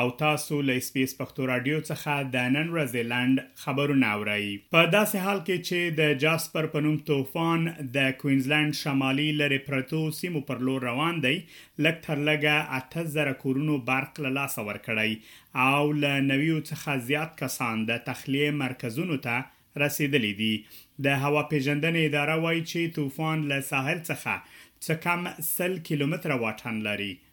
او تاسو له اس بي اس پښتو راډيو څخه د نن ورځې لنډ خبرونه اورئ. په داسې حال کې چې د جاسپر په نوم طوفان د کوينزلنډ شمالي لرې پرتو سيمو پر لور روان دی، لږ تر لږه اته زره کورونو برق له لاسه ورکړی او له نويو څخه زيات کسان د تخليې مرکزونو ته رسېدلي دي. د هوا پېژندنې اداره وايي چې طوفان له ساحل څخه څه کم سل کيلومتره واټن لري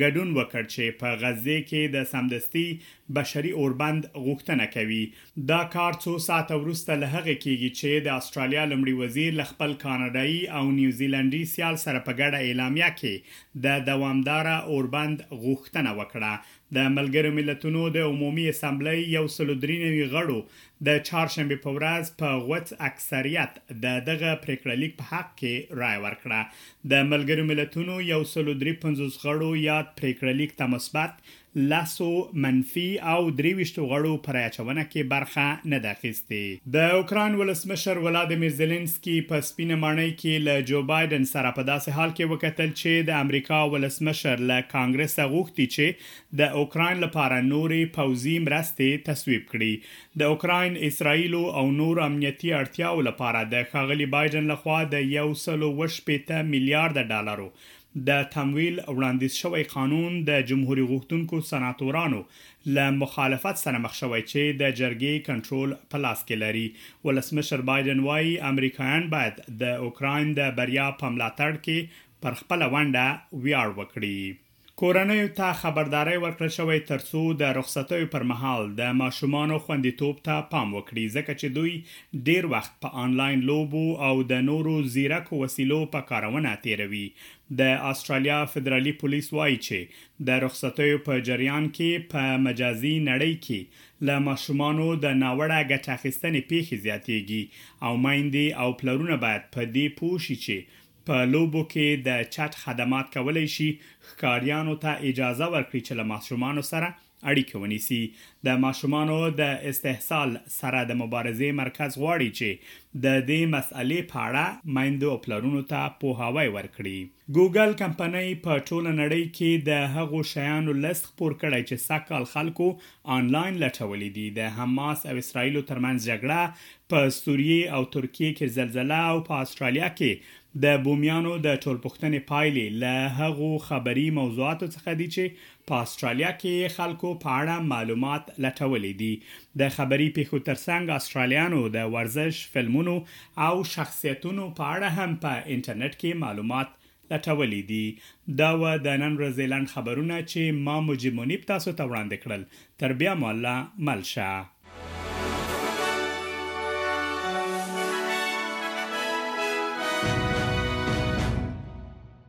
ګډون وکړ چې په غزې کې د سمدستي بشري اوربند غوښتنه کوي. دا کار څو ساعته وروسته له هغې کېږي چې د اسټرالیا لومړي وزیر له خپل کاناډايي او نیوزیلنډي سیال سره په ګډه اعلامیه کې د دوامداره اوربند غوښتنه وکړه. د ملګرو ملتونو د عمومي اسمبلۍ یو سلو درې نوي غړو د چهارشنبې په ورځ په غوڅ اکثریت د دغه پرېکړه لیک په حق کې رایه ورکړه. د ملګرو ملتونو یو سل او درې پنځوس غړو یاد پرېکړه لیک ته مثبت، لسو منفي او درې ویشتو غړو په رایه اچونه کې برخه نه ده اخیستې. د اوکراین ولسمشر ولادیمیر زیلینسکي په سپینه ماڼۍ کې له جو بایډن سره په داسې حال کې وکتل چې د امریکا ولسمشر له کانګرسه غوښتي چې د اوکراین لپاره نورې پوځي مرستې تصویب کړي. د اوکراین، اسراییلو او نورو امنیتي اړتیاوو لپاره د ښاغلي بایډن له خوا د یو سل او اووه شپېته میلیارده ډالرو د تمویل وړاندیز شوی قانون د جمهوري غوښتونکو سناتورانو له مخالفت سره مخ شوی چې د جرګې کنټرول په لاس کې لري. ولسمشر بایډن وايي، امریکایان باید د اوکراین د بریا په ملاتړ کې پر خپله ونډه ویاړ وکړي. کورنیو ته خبرداری ورکړل شوی ترڅو د رخصتیو پر مهال د ماشومانو خوندیتوب ته پام وکړي ځکه چې دوی ډیر وخت په انلاین لوبو او د نورو ځیرکو وسیلو په کارونه تیروي. د اسټرالیا فدرالي پولیس وايي چې د رخصتیو په جریان کې په مجازي نړۍ کې له ماشومانو د ناوړه ګټه اخیستنې پیښې زیاتیږي او میندې او پلرونه باید په دې پوه شي چې په لوبو کې د چټ خدمات کولی شي ښکاریانو ته اجازه ورکړي چې له ماشومانو سره اړیکه ونیسي. د ماشومانو د استحصال سره د مبارزې مرکز غواړي چې د دې مسئلې په اړه میندو او پلرونو ته پوهاوی ورکړي. ګوګل کمپنۍ په ټوله نړۍ کې د هغو شیانو لست خپور کړی چې سږ کال خلکو آنلاین لټولي دي، د حماس او اسراییلو ترمنځ جګړه، په سوریه او ترکیه کې زلزله او په اسټرالیا کې د بومیانو د ټولپوښتنې پایلې له هغو خبري موضوعاتو څخه دي چې په اسټرالیا کې یې خلکو په اړه معلومات لټولي دي. د خبري پېښو ترڅنګ اسټرالیانو د ورزش، فلمونو او شخصیتونو په اړه هم په انټرنټ کې معلومات لټولي دي دا وه د نن ورځي لنډ خبرونه چي ما مجيب منيب تاسو ته وړاندي کړل تر بيا مو الله مل شه.